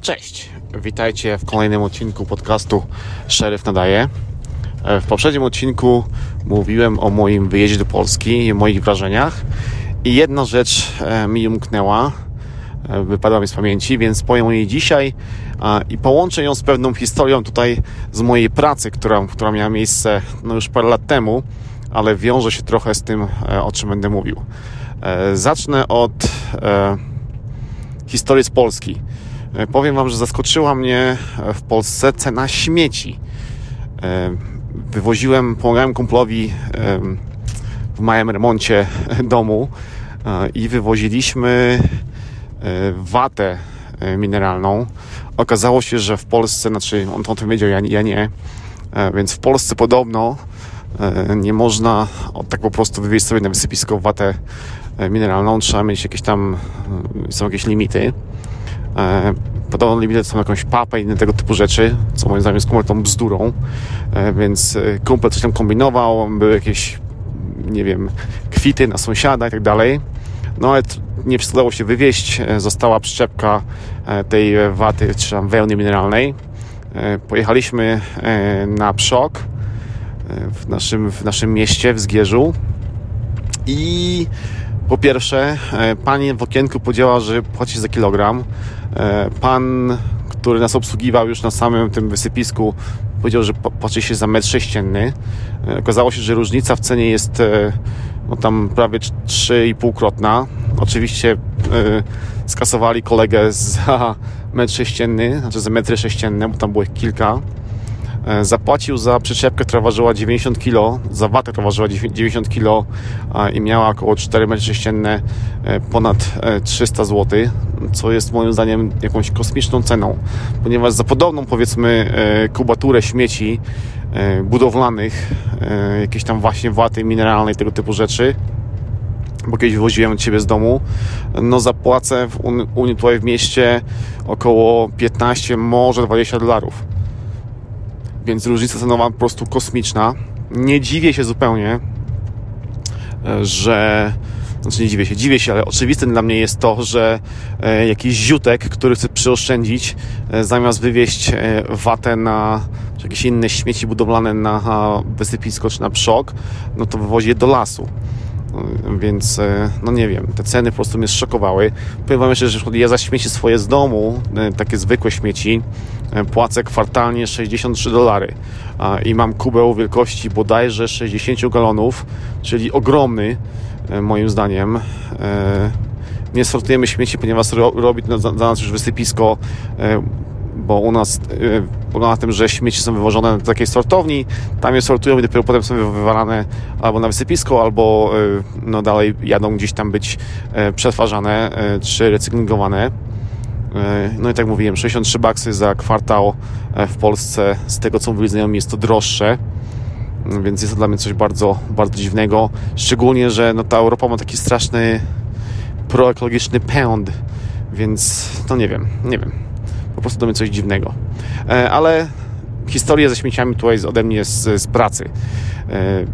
Cześć, witajcie w kolejnym odcinku podcastu Szeryf Nadaje. E, w poprzednim odcinku mówiłem o moim wyjeździe do Polski i moich wrażeniach i jedna rzecz e, mi umknęła, e, wypadła mi z pamięci, więc powiem o niej dzisiaj i połączę ją z pewną historią tutaj z mojej pracy, która, która miała miejsce no już parę lat temu, ale wiąże się trochę z tym, o czym będę mówił. Zacznę od historii z Polski. E, powiem Wam, że zaskoczyła mnie e, w Polsce cena śmieci. E, wywoziłem, pomagałem kumplowi w małym remoncie domu i wywoziliśmy watę mineralną. Okazało się, że w Polsce, znaczy on to wiedział, ja, ja nie, więc w Polsce podobno nie można tak po prostu wywieźć sobie na wysypisko watę mineralną. Trzeba mieć jakieś tam, są jakieś limity. E, podobno limity są jakąś papę i inne tego typu rzeczy, co moim zdaniem jest kompletną bzdurą. E, więc e, kumpel coś tam kombinował, były jakieś, nie wiem, kwity na sąsiada i tak dalej. No ale nie udało się wywieźć. Została przyczepka tej waty, czy tam wełny mineralnej. Pojechaliśmy na Przok w naszym, w naszym mieście, w Zgierzu i po pierwsze, pani w okienku powiedziała, że płaci za kilogram. E, pan, który nas obsługiwał już na samym tym wysypisku, powiedział, że płaci się za metr sześcienny. E, okazało się, że różnica w cenie jest e, no tam prawie 3,5-krotna. Oczywiście skasowali kolegę za metr sześcienny, znaczy za metry sześcienne, bo tam było ich kilka. E, zapłacił za przyczepkę, która ważyła 90 kg, za watę, która ważyła 90 kg i miała około 4 m3 e, ponad 300 e, zł, co jest moim zdaniem jakąś kosmiczną ceną, ponieważ za podobną powiedzmy kubaturę śmieci budowlanych, jakieś tam właśnie waty mineralnej, tego typu rzeczy, bo kiedyś wywoziłem od siebie z domu, no zapłacę w, u mnie tutaj w mieście około 15, może 20 dolarów więc różnica cenowa po prostu kosmiczna. Nie dziwię się zupełnie, e, że znaczy nie dziwię się, dziwię się, ale oczywistym dla mnie jest to, że e, jakiś ziutek, który chce przyoszczędzić, e, zamiast wywieźć watę na czy jakieś inne śmieci budowlane na wysypisko czy na przok, no to wywozi je do lasu. Więc, no nie wiem, te ceny po prostu mnie szokowały. Powiem Wam jeszcze, że ja za śmieci swoje z domu, takie zwykłe śmieci, płacę kwartalnie 63 dolary. I mam kubeł wielkości bodajże 60 galonów, czyli ogromny, moim zdaniem. Nie sortujemy śmieci, ponieważ robi dla nas już wysypisko bo u nas na tym, że śmieci są wywożone do takiej sortowni, tam je sortują i dopiero potem są wywalane albo na wysypisko, albo e, no dalej jadą gdzieś tam być e, przetwarzane e, czy recyklingowane. No i tak mówiłem, 63 baksy za kwartał w Polsce, z tego co mówili znajomi jest to droższe, więc jest to dla mnie coś bardzo, bardzo dziwnego. Szczególnie, że no ta Europa ma taki straszny proekologiczny pęd, więc to nie wiem, nie wiem po prostu do mnie coś dziwnego. E, ale historia ze śmieciami tutaj ode mnie z, z pracy. E,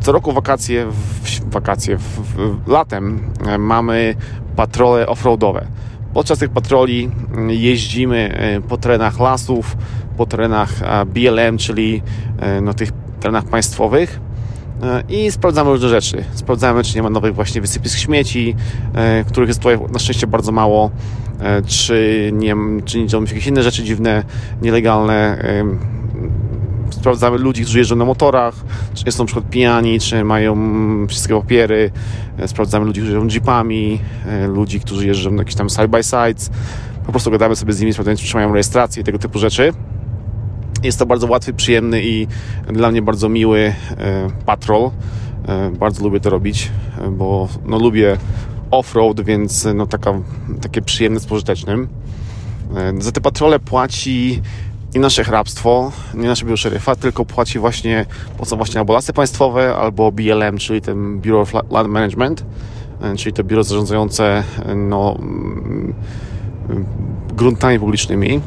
co roku wakacje, w, wakacje w, w, latem e, mamy patrole offroadowe. Podczas tych patroli jeździmy po terenach lasów, po terenach BLM, czyli no, tych terenach państwowych i sprawdzamy różne rzeczy. Sprawdzamy, czy nie ma nowych właśnie wysypisk śmieci, których jest tutaj na szczęście bardzo mało. E, czy nie, czy nie dzieją jakieś inne rzeczy dziwne, nielegalne. Sprawdzamy ludzi, którzy jeżdżą na motorach, czy nie są na przykład pijani, czy mają wszystkie papiery. E, sprawdzamy ludzi, którzy jeżdżą jeepami, e, ludzi, którzy jeżdżą na jakieś tam side-by-sides. Po prostu gadamy sobie z nimi, sprawdzając, czy mają rejestrację i tego typu rzeczy. Jest to bardzo łatwy, przyjemny i dla mnie bardzo miły patrol. Bardzo lubię to robić, bo no, lubię off-road, więc no, taka, takie przyjemne z pożytecznym. E, za te patrole płaci nie nasze hrabstwo, nie nasze biuro szeryfa, tylko płaci właśnie, co właśnie albo lasy państwowe, albo BLM, czyli ten Bureau of Land Management, e, czyli to biuro zarządzające no, mm, gruntami publicznymi.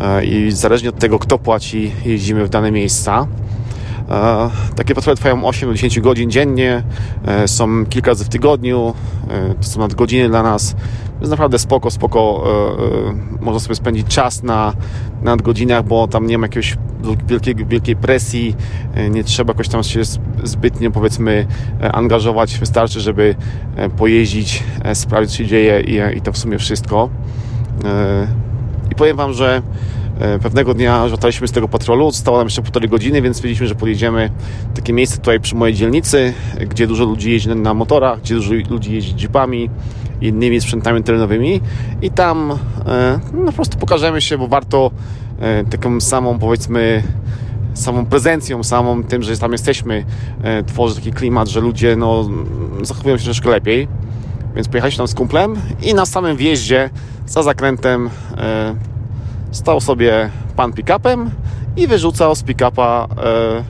E, I zależnie od tego, kto płaci, jeździmy w dane miejsca. Takie patrole trwają 8 do 10 godzin dziennie, są kilka razy w tygodniu, to są nadgodziny dla nas, jest naprawdę spoko, spoko, można sobie spędzić czas na, na nadgodzinach, bo tam nie ma jakiegoś wielkiej, wielkiej presji, nie trzeba jakoś tam się zbytnio powiedzmy angażować, wystarczy, żeby pojeździć, sprawdzić co się dzieje i, to w sumie wszystko. I powiem Wam, że e, pewnego dnia żartaliśmy z tego patrolu, zostało nam jeszcze półtorej godziny, więc stwierdziliśmy, że podjedziemy w takie miejsce tutaj przy mojej dzielnicy, gdzie dużo ludzi jeździ na motorach, gdzie dużo ludzi jeździ jeepami i innymi sprzętami terenowymi i tam e, no, po prostu pokażemy się, bo warto e, taką samą powiedzmy samą prezencją, samą tym, że tam jesteśmy, tworzy taki klimat, że ludzie no, zachowują się troszkę lepiej. Więc pojechaliśmy tam z kumplem i na samym wjeździe za zakrętem e, stał sobie pan pick-upem i wyrzucał z pick-upa e,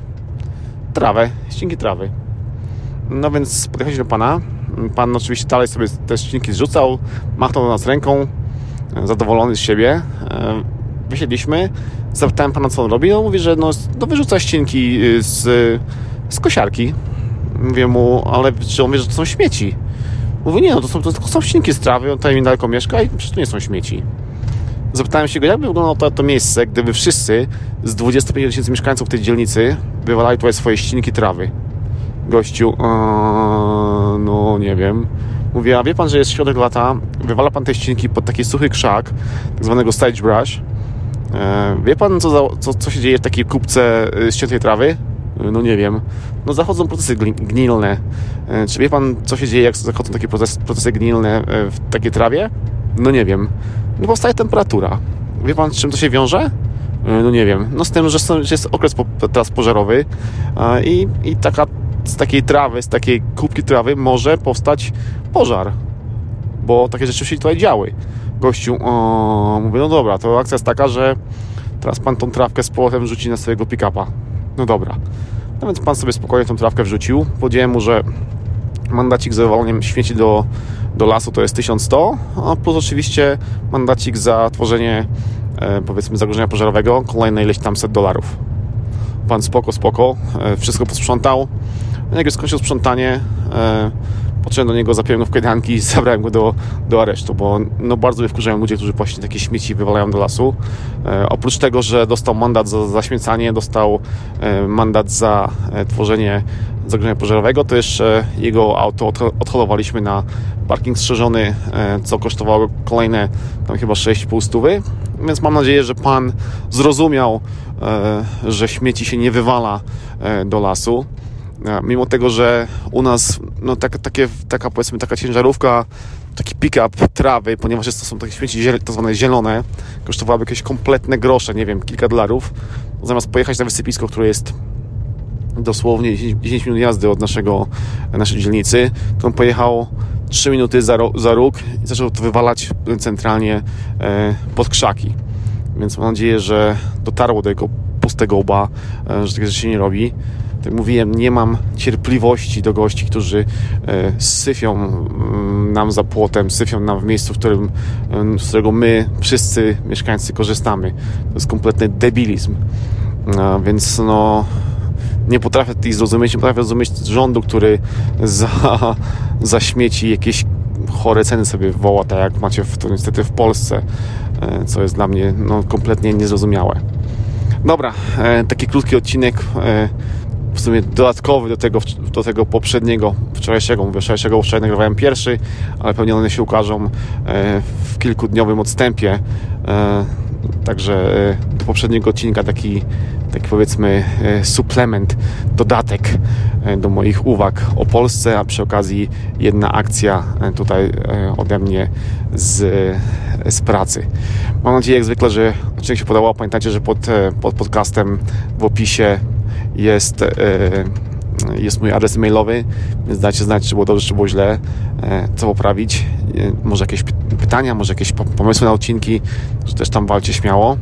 trawę, ścinki trawy. No więc podjechaliśmy do pana. Pan oczywiście dalej sobie te ścinki zrzucał, machnął do nas ręką, e, zadowolony z siebie. E, wysiedliśmy, zapytałem pana, co on robi. On mówi, że no, no wyrzuca ścinki y, z, z kosiarki. Mówię mu, ale czy on wie, że to są śmieci? Mówi, nie no, to są, to są ścinki z trawy, on tutaj niedaleko mieszka i przecież to nie są śmieci. Zapytałem się go, jak by wyglądało to, to miejsce, gdyby wszyscy z 25 tysięcy mieszkańców tej dzielnicy wywalali tutaj swoje ścinki trawy. Gościu, no nie wiem. Mówię, a wie pan, że jest środek lata, wywala pan te ścinki pod taki suchy krzak, tak zwanego sagebrush. E, wie pan, co, za, co, co się dzieje w takiej kubce y, ściętej trawy? No nie wiem. No zachodzą procesy gnilne. E, czy wie pan, co się dzieje, jak zachodzą takie procesy, gnilne e, w takiej trawie? No nie wiem. No powstaje temperatura. Wie pan, z czym to się wiąże? E, no nie wiem. No z tym, że, jest okres teraz pożarowy i, i taka, z takiej trawy, z takiej kubki trawy może powstać pożar. Bo takie rzeczy się tutaj działy. Gościu, o, mówię, no dobra, to akcja jest taka, że teraz pan tą trawkę z powrotem rzuci na swojego pick-upa. No dobra. No więc pan sobie spokojnie tą trawkę wrzucił. Powiedziałem mu, że mandacik za wywalaniem śmieci do, do lasu to jest 1100, a plus oczywiście mandacik za tworzenie e, powiedzmy zagrożenia pożarowego kolejne ileś tam set dolarów. Pan spoko, spoko, e, wszystko posprzątał. Jak już skończył sprzątanie, e, podszedłem do niego, zapiąłem go w kajdanki i zabrałem go do, do aresztu, bo no, bardzo mnie wkurzają ludzie, którzy właśnie takie śmieci wywalają do lasu. Oprócz tego, że dostał mandat za zaśmiecanie, dostał mandat za tworzenie zagrożenia pożarowego, to jeszcze jego auto odholowaliśmy na parking strzeżony, e, co kosztowało kolejne tam chyba 6,5 stówy. Więc mam nadzieję, że Pan zrozumiał, e, że śmieci się nie wywala e, do lasu mimo tego, że u nas no, tak, takie, taka powiedzmy taka ciężarówka, taki pick-up trawy, ponieważ to są takie śmieci to zwane zielone, kosztowałaby jakieś kompletne grosze, nie wiem, kilka dolarów, zamiast pojechać na wysypisko, które jest dosłownie 10, 10 minut jazdy od naszego, naszej dzielnicy, to on pojechał 3 minuty za, za róg i zaczął to wywalać centralnie e, pod krzaki. Więc mam nadzieję, że dotarło do jego pustego łba, e, że takie rzeczy nie robi tak mówiłem, nie mam cierpliwości do gości, którzy e, syfią mm, nam za płotem, syfią nam w miejscu, w którym, z którego my wszyscy mieszkańcy korzystamy. To jest kompletny debilizm. Więc no nie potrafię ich zrozumieć, nie potrafię zrozumieć rządu, który za, za śmieci jakieś chore ceny sobie woła, tak jak macie w, to niestety w Polsce, e, co jest dla mnie no, kompletnie niezrozumiałe. Dobra, e, taki krótki odcinek w sumie dodatkowy do tego, do tego poprzedniego, wczorajszego, mówię wczorajszego, wczoraj nagrywałem pierwszy, ale pewnie one się ukażą e, w kilkudniowym odstępie. E, także e, do poprzedniego odcinka taki, taki powiedzmy suplement, dodatek do moich uwag o Polsce, a przy okazji jedna akcja tutaj ode mnie z, z pracy. Mam nadzieję jak zwykle, że odcinek się podobał. Pamiętajcie, że pod, pod podcastem w opisie jest, e, jest mój adres mailowy, więc dajcie znać, czy było dobrze, czy było źle, e, co poprawić. E, może jakieś pytania, może jakieś pomysły na odcinki, że też tam walcie śmiało.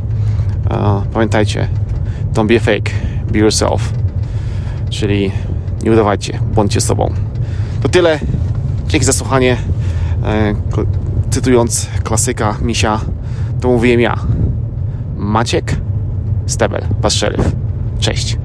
Pamiętajcie, don't be fake, be yourself. Czyli nie udawajcie, bądźcie sobą. To tyle. Dzięki za słuchanie. Cytując klasyka Misia, to mówiłem ja. Maciek Stebel, wasz szeryf. Cześć.